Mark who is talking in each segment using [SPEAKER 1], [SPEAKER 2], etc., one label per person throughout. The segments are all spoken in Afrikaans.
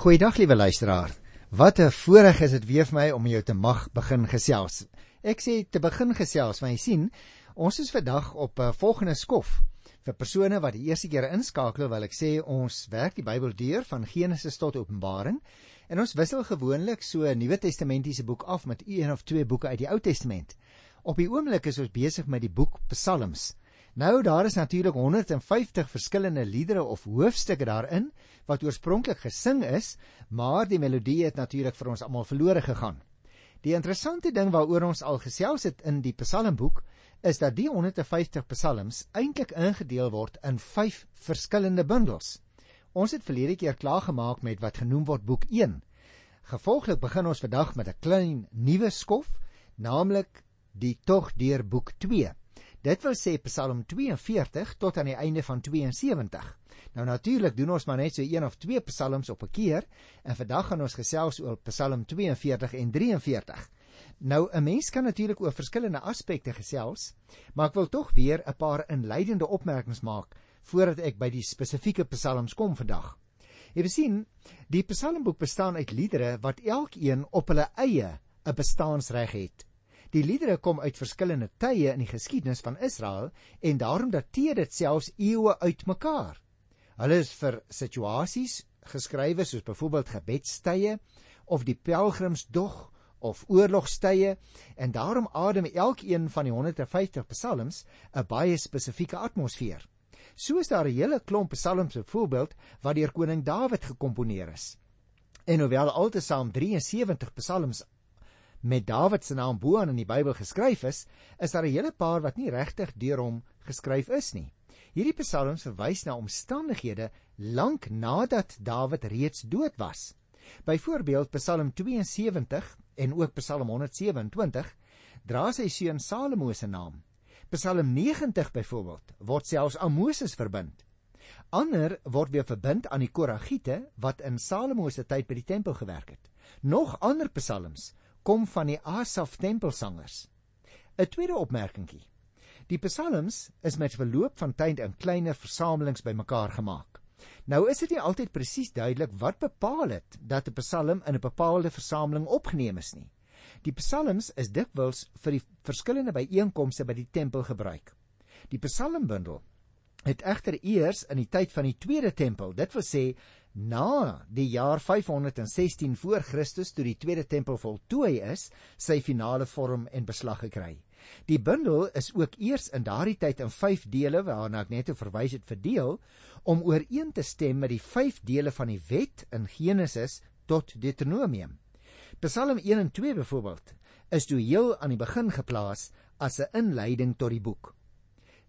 [SPEAKER 1] Goeiedag liewe luisteraar. Wat 'n voorreg is dit weer vir my om jou te mag begin gesels. Ek sê te begin gesels, want jy sien, ons is vandag op 'n uh, volgende skof vir persone wat die eerste keer inskakel, wil ek sê ons werk die Bybel deur van Genesis tot Openbaring en ons wissel gewoonlik so 'n Nuwe Testamentiese boek af met een of twee boeke uit die Ou Testament. Op die oomblik is ons besig met die boek Psalms. Nou daar is natuurlik 150 verskillende liedere of hoofstukke daarin wat oorspronklik gesing is, maar die melodie het natuurlik vir ons almal verlore gegaan. Die interessante ding waaroor ons al gesels het in die Psalmboek is dat die 150 psalms eintlik ingedeel word in 5 verskillende bundels. Ons het verlede keer klaar gemaak met wat genoem word boek 1. Gevolglik begin ons vandag met 'n klein nuwe skof, naamlik die tog deur boek Dit wil sê Psalm 42 tot aan die einde van 72. Nou natuurlik doen ons maar net so een of twee psalms op 'n keer en vandag gaan ons gesels oor Psalm 42 en 43. Nou 'n mens kan natuurlik oor verskillende aspekte gesels, maar ek wil tog weer 'n paar inleidende opmerkings maak voordat ek by die spesifieke psalms kom vandag. Jy sien, die psalmboek bestaan uit liedere wat elkeen op hulle eie 'n bestaansreg het. Die liedere kom uit verskillende tye in die geskiedenis van Israel en daarom dateer dit selfs eeue uitmekaar. Hulle is vir situasies geskrywe soos byvoorbeeld gebedstye of die pelgrimsdog of oorlogstye en daarom adem elkeen van die 150 psalms 'n baie spesifieke atmosfeer. So is daar 'n hele klomp psalms byvoorbeeld wat deur koning Dawid gekomponeer is. En hoewel altesaam 73 psalms met Dawid se naam bo aan in die Bybel geskryf is, is daar 'n hele paar wat nie regtig deur hom geskryf is nie. Hierdie psalms verwys na omstandighede lank nadat Dawid reeds dood was. Byvoorbeeld Psalm 72 en ook Psalm 127 dra sy seun Salomo se naam. Psalm 90 byvoorbeeld word selfs aan Moses verbind. Ander word weer verbind aan die Koragiete wat in Salomo se tyd by die tempel gewerk het. Nog ander psalms kom van die Asaf tempelsangers. 'n Tweede opmerkingie. Die psalms is met verloop van tyd in kleiner versamelings bymekaar gemaak. Nou is dit nie altyd presies duidelik wat bepaal het dat 'n psalm in 'n bepaalde versameling opgeneem is nie. Die psalms is dikwels vir die verskillende byeenkomste by die tempel gebruik. Die psalmbundel het egter eers in die tyd van die tweede tempel, dit wil sê na die jaar 516 voor Christus toe die tweede tempel voltooi is, sy finale vorm en beslag gekry. Die bundel is ook eers in daardie tyd in 5 dele waarna ek net verwys het verdeel om ooreen te stem met die 5 dele van die wet in Genesis tot Deuteronomium. Psalm 1 en 2 byvoorbeeld is toe heel aan die begin geplaas as 'n inleiding tot die boek.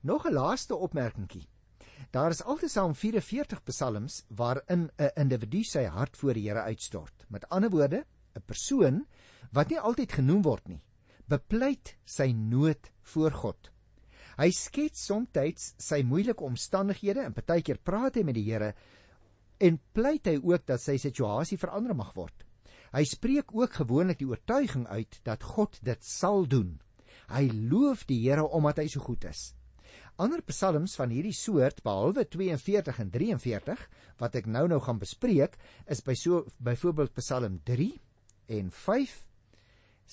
[SPEAKER 1] Nog 'n laaste opmerkingie. Daar is altesaam 44 psalms waarin 'n individu sy hart voor die Here uitstort. Met ander woorde, 'n persoon wat nie altyd genoem word nie, bepleit sy nood voor God. Hy skets soms sy moeilike omstandighede en partykeer praat hy met die Here en pleit hy ook dat sy situasie verander mag word. Hy spreek ook gewoonlik die oortuiging uit dat God dit sal doen. Hy loof die Here omdat hy so goed is. Ander psalms van hierdie soort behalwe 42 en 43 wat ek nou nou gaan bespreek is by so byvoorbeeld Psalm 3 en 5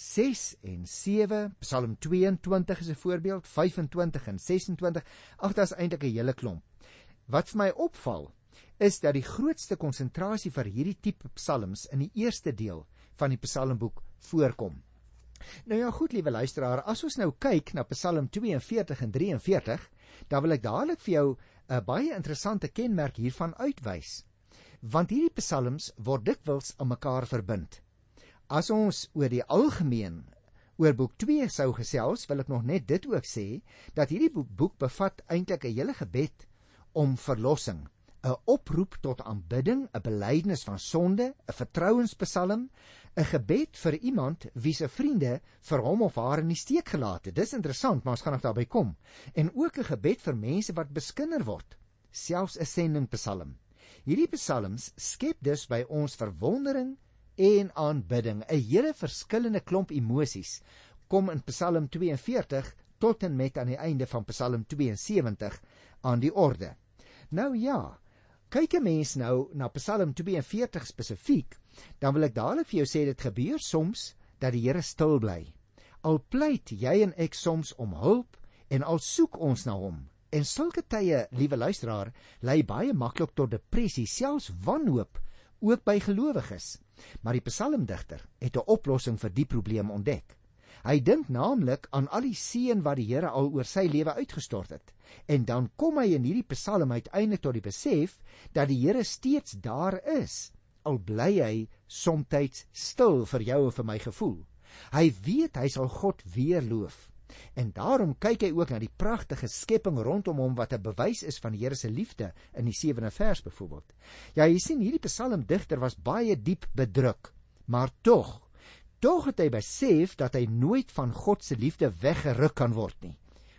[SPEAKER 1] 6 en 7 Psalm 22 is 'n voorbeeld 25 en 26 ag daar's eintlik 'n hele klomp. Wat vir my opval is dat die grootste konsentrasie vir hierdie tipe psalms in die eerste deel van die psalmboek voorkom. Nou ja, goed, liewe luisteraar, as ons nou kyk na Psalm 42 en 43, dan wil ek dadelik vir jou 'n baie interessante kenmerk hiervan uitwys. Want hierdie psalms word dikwels aan mekaar verbind. As ons oor die algemeen oor boek 2 sou gesels, wil ek nog net dit ook sê dat hierdie boek bevat eintlik 'n hele gebed om verlossing, 'n oproep tot aanbidding, 'n belydenis van sonde, 'n vertrouenspsalm, 'n gebed vir iemand wie se vriende vir hom of haar in die steek gelaat het. Dis interessant, maar ons gaan nog daarby kom. En ook 'n gebed vir mense wat beskinder word, selfs 'n sendingpsalm. Hierdie psalms skep dus by ons verwondering en aanbidding, 'n hele verskillende klomp emosies kom in Psalm 42 tot en met aan die einde van Psalm 72 aan die orde. Nou ja, Kyk 'n mens nou na Psalm 42 spesifiek, dan wil ek dadelik vir jou sê dit gebeur soms dat die Here stil bly. Al pleit jy en ek soms om hulp en al soek ons na hom. En sulke tye, liewe luisteraar, lei baie maklik tot depressie, selfs wanhoop, ook by gelowiges. Maar die psalmdigter het 'n oplossing vir die probleem ontdek. Hy dink naamlik aan al die seën wat die Here al oor sy lewe uitgestort het. En dan kom hy in hierdie psalm uiteindelik tot die besef dat die Here steeds daar is. Al bly hy soms stil vir jou en vir my gevoel. Hy weet hy sal God weer loof. En daarom kyk hy ook na die pragtige skepping rondom hom wat 'n bewys is van die Here se liefde in die 7de vers byvoorbeeld. Ja, jy sien hierdie psalmdigter was baie diep bedruk, maar tog, tog het hy besef dat hy nooit van God se liefde weggeruk kan word nie.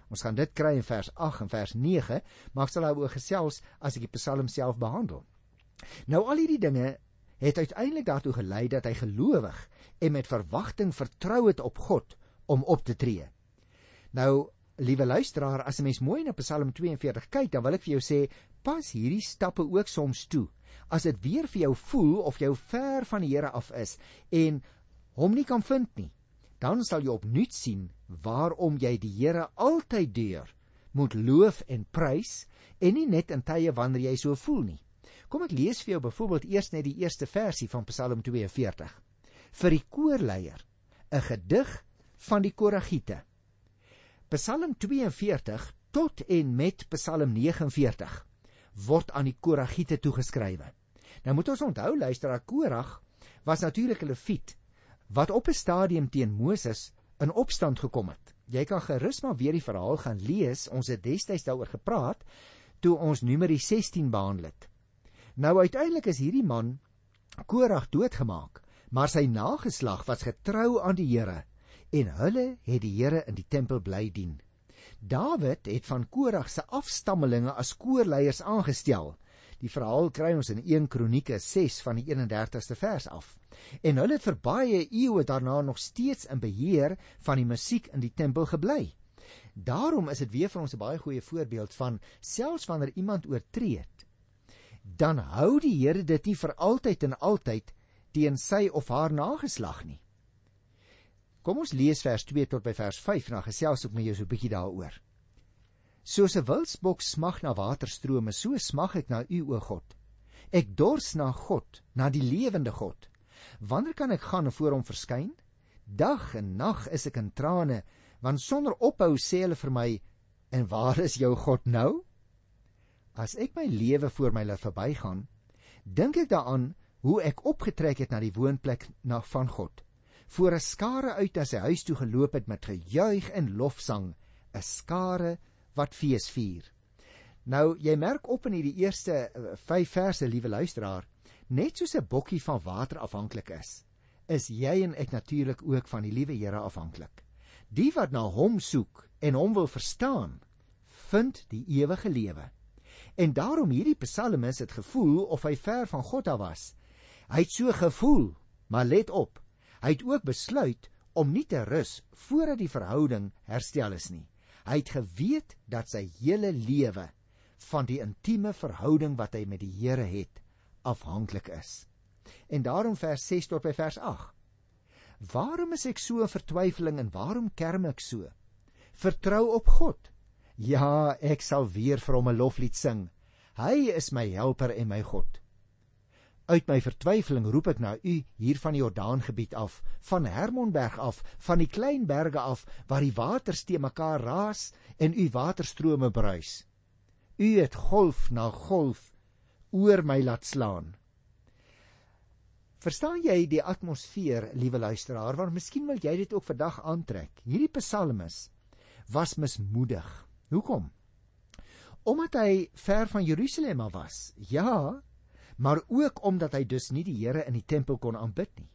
[SPEAKER 1] Ons gaan dit kry in vers 8 en vers 9, maar ek sal daaroor gesels as ek die psalm self behandel. Nou al hierdie dinge het uiteindelik daartoe gelei dat hy gelowig en met verwagting vertrou het op God om op te tree. Nou, liewe luisteraar, as 'n mens mooi na Psalm 42 kyk, dan wil ek vir jou sê, pas hierdie stappe ook soms toe. As dit weer vir jou voel of jou ver van die Here af is en hom nie kan vind nie, dan sal jy opnuut sien waarom jy die Here altyd deur moet loof en prys en nie net in tye wanneer jy so voel nie. Kom ek lees vir jou byvoorbeeld eers net die eerste versie van Psalm 42. Vir die koorleier, 'n gedig van die Koragiete. Psalm 42 tot en met Psalm 49 word aan die Koragiete toegeskrywe. Nou moet ons onthou luisteraar Korag was natuurlik 'n leviet wat op 'n stadium teen Moses in opstand gekom het. Jy kan gerus maar weer die verhaal gaan lees. Ons het destyds daaroor gepraat toe ons Numeri 16 behandel het. Nou uiteindelik is hierdie man Korag doodgemaak, maar sy nageslag was getrou aan die Here en hulle het die Here in die tempel bly dien. Dawid het van Korag se afstammelinge as koorleiers aangestel. Die verhaal kry ons in 1 Kronieke 6 van die 31ste vers af. En hulle het vir baie eeue daarna nog steeds in beheer van die musiek in die tempel gebly. Daarom is dit weer vir ons 'n baie goeie voorbeeld van selfs wanneer iemand oortree, dan hou die Here dit nie vir altyd en altyd teen sy of haar nageslag nie. Kom ons lees vers 2 tot by vers 5 en dan gesels ek met jou so 'n bietjie daaroor. Soos 'n wildsbok smag na waterstrome, so smag ek na U o God. Ek dors na God, na die lewende God. Wanneer kan ek gaan voor hom verskyn? Dag en nag is ek in trane, want sonder ophou sê hulle vir my, en waar is jou God nou? As ek my lewe voor my laat verbygaan, dink ek daaraan hoe ek opgetrek het na die woonplek na van God voor 'n skare uit as hy huis toe geloop het met gejuig en lofsang, 'n skare wat fees vier. Nou, jy merk op in hierdie eerste 5 eh, verse, liewe luisteraar, net soos 'n bokkie van water afhanklik is, is jy en ek natuurlik ook van die liewe Here afhanklik. Die wat na hom soek en hom wil verstaan, vind die ewige lewe. En daarom hierdie psalmis het gevoel of hy ver van God af was. Hy het so gevoel, maar let op, Hy het ook besluit om nie te rus voordat die verhouding herstel is nie. Hy het geweet dat sy hele lewe van die intieme verhouding wat hy met die Here het afhanklik is. En daarom vers 6 tot by vers 8. Waarom is ek so in vertwyfeling en waarom kerm ek so? Vertrou op God. Ja, ek sal weer vir hom 'n loflied sing. Hy is my helper en my God. Uit my vertwyfeling roep ek na u hier van die Jordaangebied af, van Hermonberg af, van die klein berge af waar die waters te mekaar raas en u waterstrome bruis. U het golf na golf oor my laat slaan. Verstaan jy die atmosfeer, liewe luisteraar, want miskien wil jy dit ook vandag aantrek. Hierdie psalmis was mismoedig. Hoekom? Omdat hy ver van Jerusalem af was. Ja, maar ook omdat hy dus nie die Here in die tempel kon aanbid nie.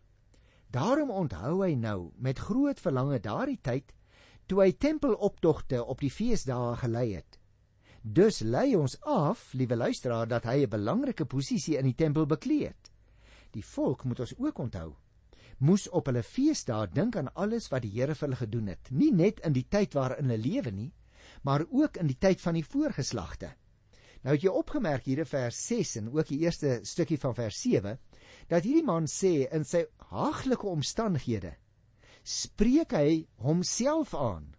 [SPEAKER 1] Daarom onthou hy nou met groot verlange daardie tyd toe hy tempeloptogte op die feesdae gelei het. Dus lei ons af, liewe luisteraar, dat hy 'n belangrike posisie in die tempel bekleed het. Die volk moet ons ook onthou moes op hulle feesdae dink aan alles wat die Here vir hulle gedoen het, nie net in die tyd waarin hulle lewe nie, maar ook in die tyd van die voorgeslagte. Nou het jy opgemerk hier in vers 6 en ook die eerste stukkie van vers 7 dat hierdie man sê in sy haaglike omstandighede spreek hy homself aan.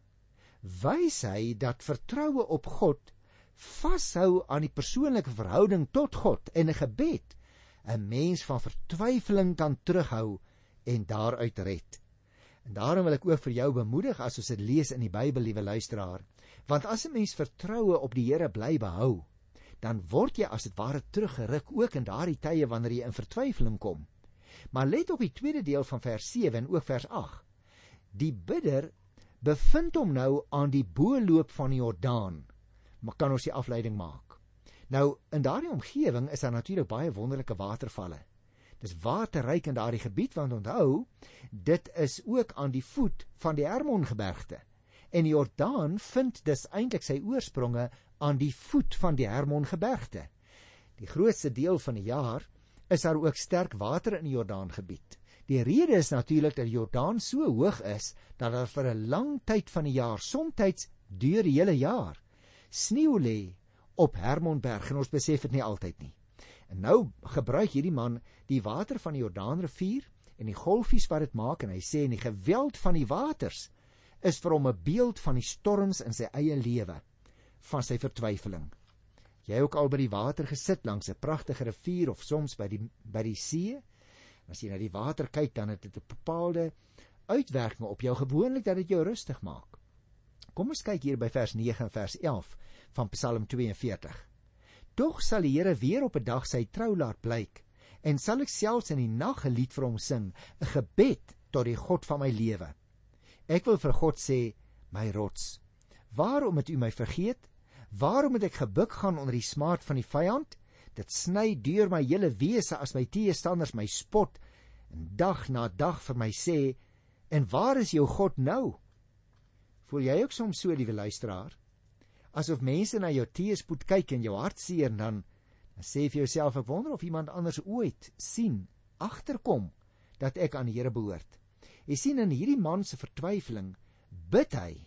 [SPEAKER 1] Wys hy dat vertroue op God vashou aan die persoonlike verhouding tot God en 'n gebed 'n mens van vertwyfeling kan terughou en daaruit red. En daarom wil ek ook vir jou bemoedig as ons dit lees in die Bybel, liewe luisteraar, want as 'n mens vertroue op die Here bly behou, dan word jy as dit ware teruggeruk ook in daardie tye wanneer jy in vertwyfeling kom. Maar let op die tweede deel van vers 7 en ook vers 8. Die bidder bevind hom nou aan die booloop van die Jordaan maar kan ons die afleiding maak. Nou in daardie omgewing is daar natuurlik baie wonderlike watervalle. Dis waterryk in daardie gebied want onthou, dit is ook aan die voet van die Hermongebergte. En die Jordaan vind dus eintlik sy oorspronge aan die voet van die Hermongebergte. Die grootste deel van die jaar is daar ook sterk water in die Jordaangebied. Die rede is natuurlik dat die Jordaan so hoog is dat daar vir 'n lang tyd van die jaar, soms deur die hele jaar, sneeu lê op Hermonberg en ons besef dit nie altyd nie. En nou gebruik hierdie man die water van die Jordaanrivier en die golfies wat dit maak en hy sê en die geweld van die waters is vir hom 'n beeld van die storms in sy eie lewe van sy vertwyfeling. Jy ook al by die water gesit langs 'n pragtige rivier of soms by die by die see? As jy na die water kyk, dan het dit 'n bepaalde uitwerking op jou gewoonlik dat dit jou rustig maak. Kom ons kyk hier by vers 9 en vers 11 van Psalm 42. Tog sal die Here weer op 'n dag sy trou laat blyk en sal ek selfs in die nag 'n lied vir hom sing, 'n gebed tot die God van my lewe. Ek wil vir God sê, my rots, waarom het u my vergeet? Waarom het ek gebuk gaan onder die smaad van die vyand? Dit sny deur my hele wese as my teestanders my spot en dag na dag vir my sê, en waar is jou God nou? Voel jy ook soms so, liewe luisteraar? Asof mense na jou teëspoed kyk en jou hart seer dan dan sê vir jouself ek wonder of iemand anders ooit sien agterkom dat ek aan die Here behoort. Jy sien in hierdie man se vertwyfeling bid hy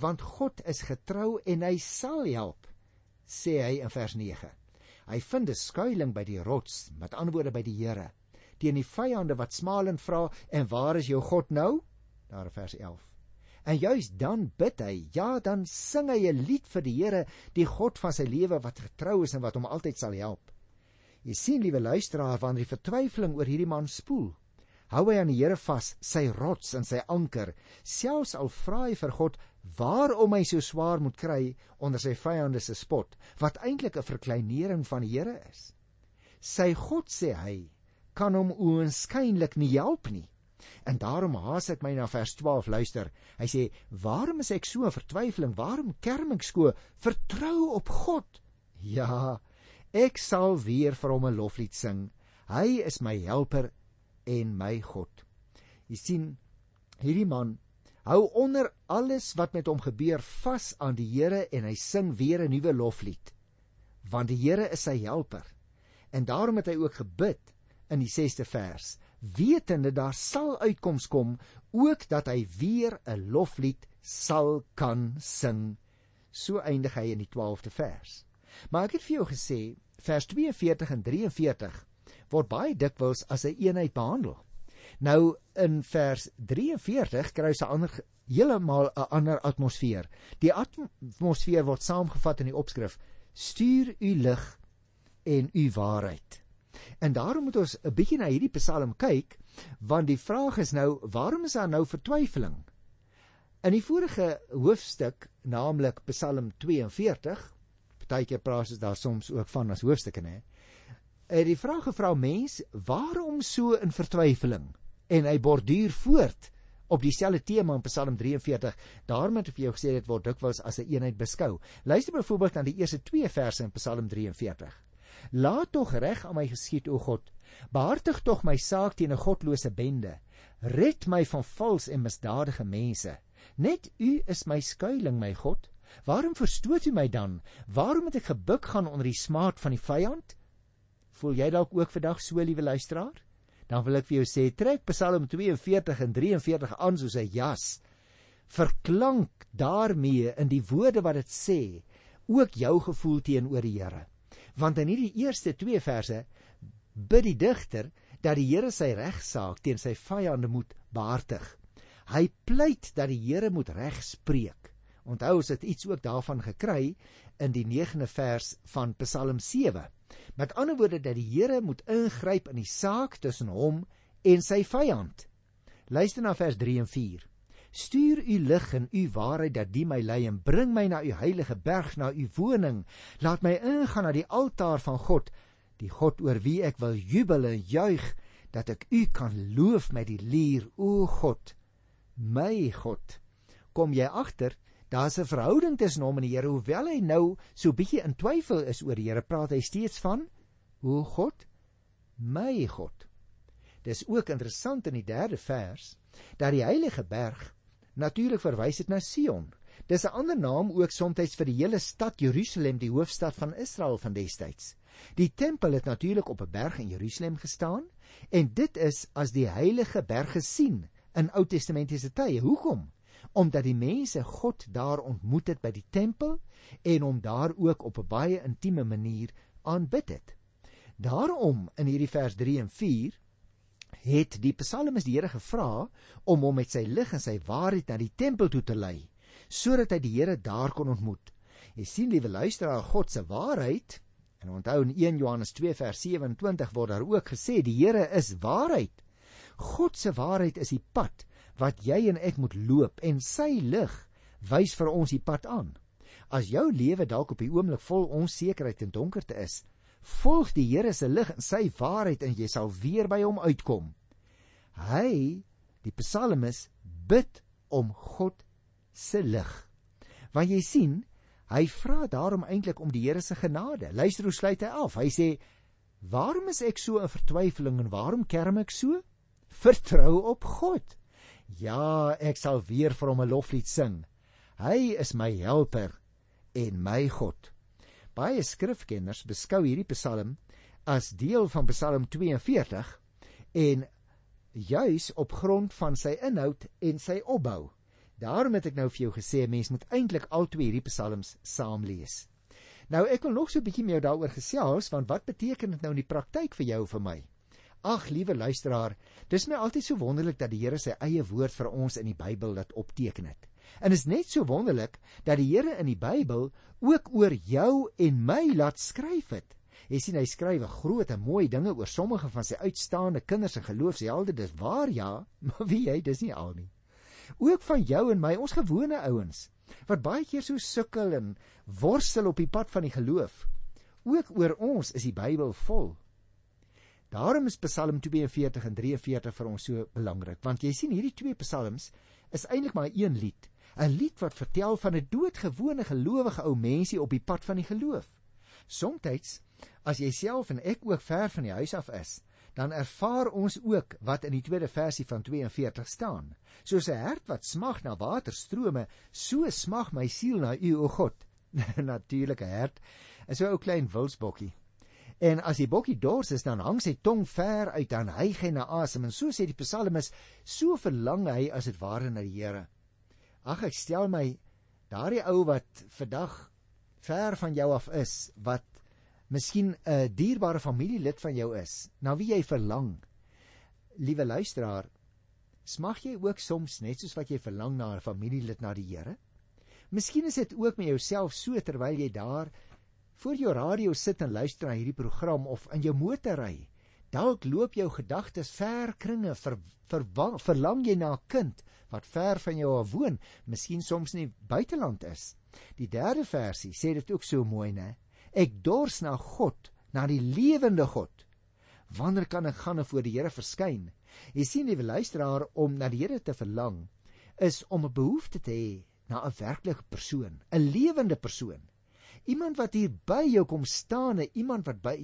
[SPEAKER 1] want God is getrou en hy sal help sê hy in vers 9. Hy vind 'n skuilings by die rots met antwoorde by die Here teen die vyande wat smalend vra en waar is jou God nou? Daar in vers 11. En juis dan bid hy, ja, dan sing hy 'n lied vir die Here, die God van sy lewe wat getrou is en wat hom altyd sal help. Jy sien, liewe luisteraar, wanneer die vertwyfeling oor hierdie man spoel, hou hy aan die Here vas, sy rots en sy anker, selfs al vra hy vir God waarom hy so swaar moet kry onder sy vyande se spot, wat eintlik 'n verkleinering van die Here is. Sy God sê hy kan hom oënskynlik nie help nie. En daarom haas ek my na vers 12 luister. Hy sê: "Waarom is ek so in vertwyfeling? Waarom kerm ek so? Vertrou op God." Ja, ek sal weer vir hom 'n loflied sing. Hy is my helper en my God. Jy sien, hierdie man hou onder alles wat met hom gebeur vas aan die Here en hy sing weer 'n nuwe loflied. Want die Here is sy helper. En daarom het hy ook gebid in die 6ste vers wetende daar sal uitkoms kom ook dat hy weer 'n loflied sal kan sing. So eindig hy in die 12de vers. Maar ek het vir jou gesê vers 42 en 43 word baie dikwels as 'n een eenheid behandel. Nou in vers 43 kry jy 'n ander heeltemal 'n ander atmosfeer. Die atmosfeer word saamgevat in die opskrif: Stuur u lig en u waarheid. En daarom moet ons 'n bietjie na hierdie Psalm kyk, want die vraag is nou, waarom is daar nou vertwyfeling? In die vorige hoofstuk, naamlik Psalm 42, partykeer praat ons daar soms ook van as hoofstukke, hè. Het die vraag gevra mens, waarom so in vertwyfeling? En hy borduur voort op dieselfde tema in Psalm 43. Daarom het ek vir jou gesê dit word dikwels as 'n een eenheid beskou. Luister byvoorbeeld na die eerste 2 verse in Psalm 43. Laat tog reg aan my geskied o God. Behartig tog my saak teen 'n godlose bende. Red my van vals en misdadige mense. Net U is my skuilings, my God. Waarom verstoot U my dan? Waarom moet ek gebuk gaan onder die smaad van die vyand? Voel jy dalk ook vandag so, liewe luisteraar? Dan wil ek vir jou sê, trek Psalm 42 en 43 aan soos 'n jas. Verklank daarmee in die woorde wat dit sê, ook jou gevoel teenoor die Here. Want in hierdie eerste 2 verse bid die digter dat die Here sy regsaak teen sy vyande moet behartig. Hy pleit dat die Here moet reg spreek. Onthou ons het iets ook daarvan gekry in die 9de vers van Psalm 7. Met ander woorde dat die Here moet ingryp in die saak tussen hom en sy vyand. Luister na vers 3 en 4. Stuur u lig en u waarheid dat die my lei en bring my na u heilige berg na u woning. Laat my ingaan na die altaar van God, die God oor wie ek wil jubel en juig dat ek u kan loof met die lier, o God, my God. Kom jy agter? Daar's 'n verhouding tussen hom en die Here, hoewel hy nou so bietjie in twyfel is oor die Here, praat hy steeds van o God, my God. Dis ook interessant in die 3de vers dat die heilige berg natuurlik verwys dit na Sion. Dis 'n ander naam ook soms vir die hele stad Jerusalem, die hoofstad van Israel van destyds. Die tempel het natuurlik op 'n berg in Jerusalem gestaan en dit is as die heilige berg gesien in Ou Testamentiese tye. Hoekom? Omdat die mense God daar ontmoet het by die tempel en hom daar ook op 'n baie intieme manier aanbid het. Daarom in hierdie vers 3 en 4 het die psalmis die Here gevra om hom met sy lig en sy waarheid na die tempel toe te lei sodat hy die Here daar kon ontmoet. Jy sien liewe luisteraar, God se waarheid en onthou in 1 Johannes 2 vers 27 word daar ook gesê die Here is waarheid. God se waarheid is die pad wat jy en ek moet loop en sy lig wys vir ons die pad aan. As jou lewe dalk op die oomblik vol onsekerheid en donkerte is, volg die Here se lig en sy waarheid en jy sal weer by hom uitkom. Hy, die psalmis, bid om God se lig. Want jy sien, hy vra daarom eintlik om die Here se genade. Luister hoe sluit hy af. Hy sê: "Waarom is ek so in vertwyfeling en waarom kerm ek so? Vertrou op God. Ja, ek sal weer vir hom 'n loflied sing. Hy is my helper en my God." Baie skrifkenners beskou hierdie Psalm as deel van Psalm 42 en juis op grond van sy inhoud en sy opbou. Daarom het ek nou vir jou gesê mense moet eintlik al twee hierdie psalms saam lees. Nou ek wil nog so 'n bietjie met jou daaroor gesels want wat beteken dit nou in die praktyk vir jou of vir my? Ag liewe luisteraar, dis my altyd so wonderlik dat die Here sy eie woord vir ons in die Bybel laat opteken het. En is net so wonderlik dat die Here in die Bybel ook oor jou en my laat skryf het. Jy sien hy skryf groot en mooi dinge oor sommige van sy uitstaande kinders en geloofshelde. Dis waar ja, maar wie jy, dis nie al nie. Ook van jou en my, ons gewone ouens wat baie keer so sukkel en worstel op die pad van die geloof. Ook oor ons is die Bybel vol. Daarom is Psalm 42 en 43 vir ons so belangrik, want jy sien hierdie twee psalms is eintlik maar een lied. 'n lied wat vertel van 'n doodgewone gelowige ou mensie op die pad van die geloof. Somstyds as jy self en ek ook ver van die huis af is, dan ervaar ons ook wat in die tweede versie van 42 staan. Soos 'n hert wat smag na waterstrome, so smag my siel na U o God. Natuurlik 'n hert is so 'n ou klein wilsbokkie. En as die bokkie dors is, dan hang sy tong ver uit en hy gee na asem en so sê die psalmis, so verlang hy as dit ware na die Here. Ag ek stel my daardie ou wat vandag ver van jou af is, wat miskien 'n dierbare familielid van jou is, na wie jy verlang. Liewe luisteraar, smag jy ook soms net soos wat jy verlang na 'n familielid na die Here? Miskien is dit ook met jouself so terwyl jy daar voor jou radio sit en luister na hierdie program of in jou motor ry. Dalk loop jou gedagtes ver kringe, ver, ver, verlang jy na 'n kind wat ver van jou af woon, miskien soms in die buiteland is. Die derde versie sê dit ook so mooi, né? Ek dors na God, na die lewende God. Wanneer kan ek gaan voor die Here verskyn? Jy sien, liewe luisteraar, om na die Here te verlang is om 'n behoefte te hê na 'n werklike persoon, 'n lewende persoon. Iemand wat hier by jou kom staan, iemand wat by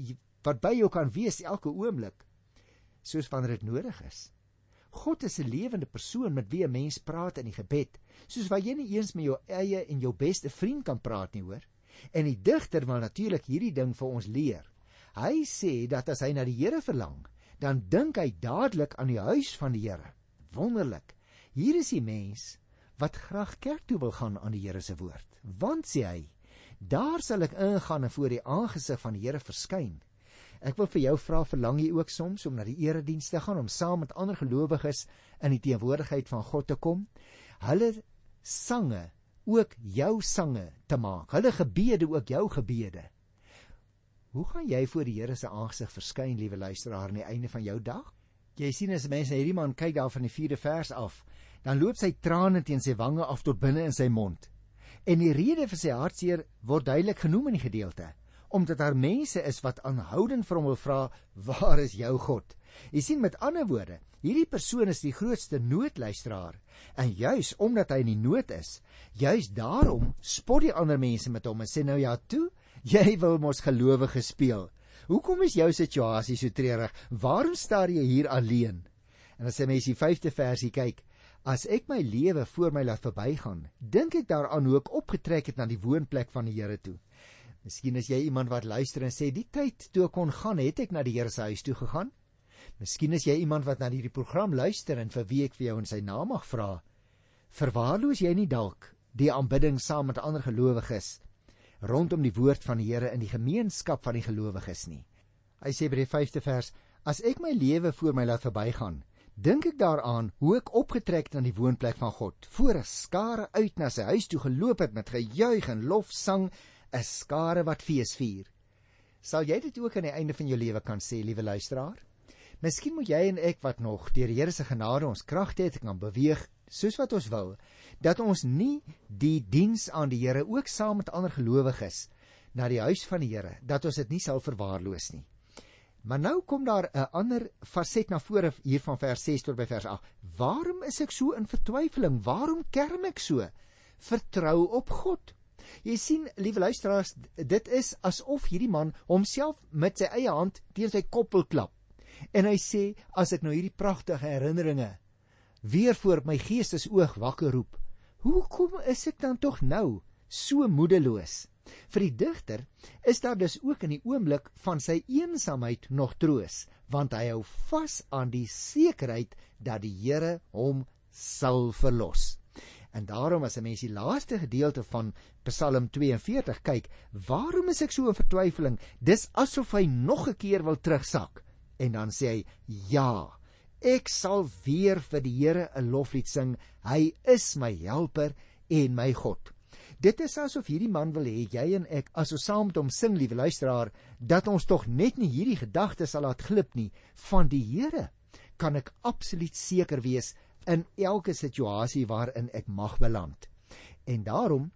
[SPEAKER 1] wat by jou kan wees elke oomblik, soos wanneer dit nodig is. God is 'n lewende persoon met wie 'n mens praat in die gebed, soos wat jy nie eens met jou eie en jou beste vriend kan praat nie, hoor. En die digter wil natuurlik hierdie ding vir ons leer. Hy sê dat as hy na die Here verlang, dan dink hy dadelik aan die huis van die Here. Wonderlik. Hier is die mens wat graag kerk toe wil gaan aan die Here se woord. Want sê hy, Daar sal ek ingaan en voor die aangesig van die Here verskyn. Ek wil vir jou vra verlang jy ook soms om na die erediens te gaan om saam met ander gelowiges in die teenwoordigheid van God te kom? Hulle sange ook jou sange te maak. Hulle gebede ook jou gebede. Hoe gaan jy voor die Here se aangesig verskyn, liewe luisteraar, aan die einde van jou dag? Jy sien as mense hierdie man kyk daar van die 4de vers af, dan loop sy trane teen sy wange af tot binne in sy mond. En die rede vir sy hartseer word duidelik genoem in die gedeelte, omdat daar mense is wat aanhoudend vir hom wil vra, "Waar is jou God?" Jy sien met ander woorde, hierdie persoon is die grootste noodluisteraar en juis omdat hy in die nood is, juis daarom spot die ander mense met hom en sê nou ja toe, jy wil mos gelowige speel. Hoekom is jou situasie so treurig? Waarom staar jy hier alleen? En as jy mens die 5de versie kyk, As ek my lewe voor my laat verbygaan, dink ek daaraan hoe ek opgetrek het na die woonplek van die Here toe. Miskien is jy iemand wat luister en sê die tyd toe ek kon gaan, het ek na die Here se huis toe gegaan. Miskien is jy iemand wat na hierdie program luister en vir wie ek vir jou in sy naam mag vra. Verwaarloos jy nie dalk die aanbidding saam met ander gelowiges rondom die woord van die Here in die gemeenskap van die gelowiges nie? Hy sê by die 5de vers: As ek my lewe voor my laat verbygaan, dink ek daaraan hoe ek opgetrek het aan die woonplek van God, voor 'n skare uit na sy huis toe geloop het met gejuig en lofsang, 'n skare wat fees vier. Sal jy dit ook aan die einde van jou lewe kan sê, liewe luisteraar? Miskien moet jy en ek wat nog deur die Here se genade ons krag het, kan beweeg soos wat ons wil, dat ons nie die diens aan die Here ook saam met ander gelowiges na die huis van die Here, dat ons dit nie sal verwaarloos nie. Maar nou kom daar 'n ander faset na vore hier van vers 6 tot by vers 8. Waarom is ek so in vertwyfeling? Waarom kerm ek so? Vertrou op God. Jy sien, liewe luisteraars, dit is asof hierdie man homself met sy eie hand teen sy kop wil klap. En hy sê, as ek nou hierdie pragtige herinneringe weer voor my geestesoog wakker roep, hoekom is ek dan tog nou so moedeloos? Vir die digter is daar dus ook in die oomblik van sy eensaamheid nog troos, want hy hou vas aan die sekerheid dat die Here hom sal verlos. En daarom as 'n mens die laaste gedeelte van Psalm 42 kyk, waarom is ek so in vertwyfeling? Dis asof hy nog 'n keer wil terugsak. En dan sê hy: "Ja, ek sal weer vir die Here 'n loflied sing. Hy is my helper en my God." Dit is asof hierdie man wil hê jy en ek as ons saam met hom sing, liewe luisteraar, dat ons tog net nie hierdie gedagte sal laat glip nie van die Here. Kan ek absoluut seker wees in elke situasie waarin ek mag beland. En daarom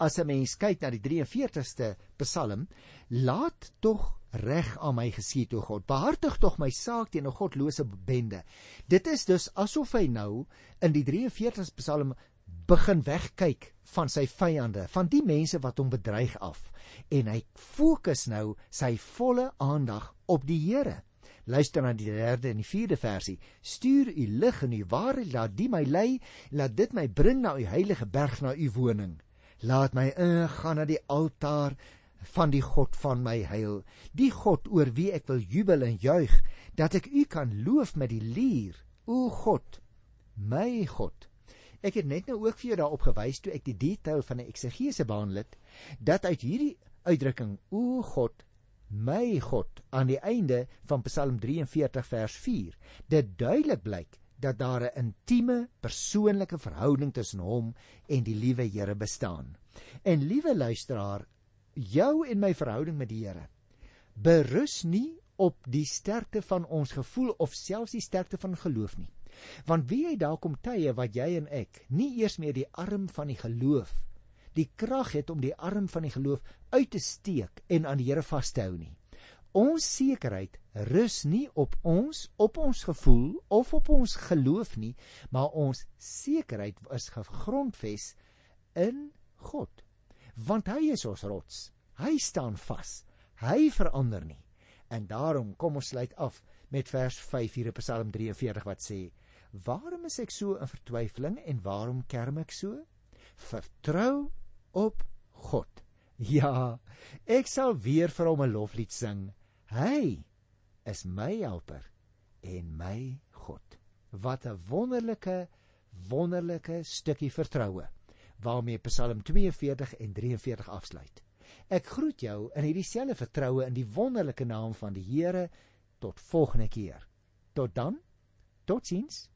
[SPEAKER 1] as 'n mens kyk na die 43ste Psalm, laat tog reg aan my geskied o God. Behartig tog my saak teen 'n godlose bende. Dit is dus asof hy nou in die 43ste Psalm begin wegkyk van sy vyande, van die mense wat hom bedreig af en hy fokus nou sy volle aandag op die Here. Luister na die 3de en die 4de versie. Stuur u lig en u waarheid laat die my lei, laat dit my bring na u heilige berg na u woning. Laat my ingaan na die altaar van die God van my heil, die God oor wie ek wil jubel en juig, dat ek u kan loof met die lier. O God, my God, Ek het net nou ook vir jou daarop gewys toe ek die detail van die eksegese behandel het dat uit hierdie uitdrukking o God my God aan die einde van Psalm 43 vers 4 dit duidelik blyk dat daar 'n intieme persoonlike verhouding tussen hom en die liewe Here bestaan. En liewe luisteraar, jou en my verhouding met die Here berus nie op die sterkte van ons gevoel of selfs die sterkte van geloof nie. Want wie hy daar kom tye wat jy en ek nie eers meer die arm van die geloof die krag het om die arm van die geloof uit te steek en aan die Here vas te hou nie. Ons sekerheid rus nie op ons op ons gevoel of op ons geloof nie, maar ons sekerheid is gegrondves in God. Want hy is ons rots. Hy staan vas. Hy verander nie. En daarom kom ons sluit af met vers 5 hier in Psalm 43 wat sê: Waarom is ek so in vertwyfeling en waarom kerm ek so? Vertrou op God. Ja, ek sal weer vir hom 'n loflied sing. Hy is my helper en my God. Wat 'n wonderlike wonderlike stukkie vertroue waarmee Psalm 42 en 43 afsluit. Ek groet jou in hierdie selfde vertroue in die wonderlike naam van die Here tot volgende keer. Tot dan. Totsiens.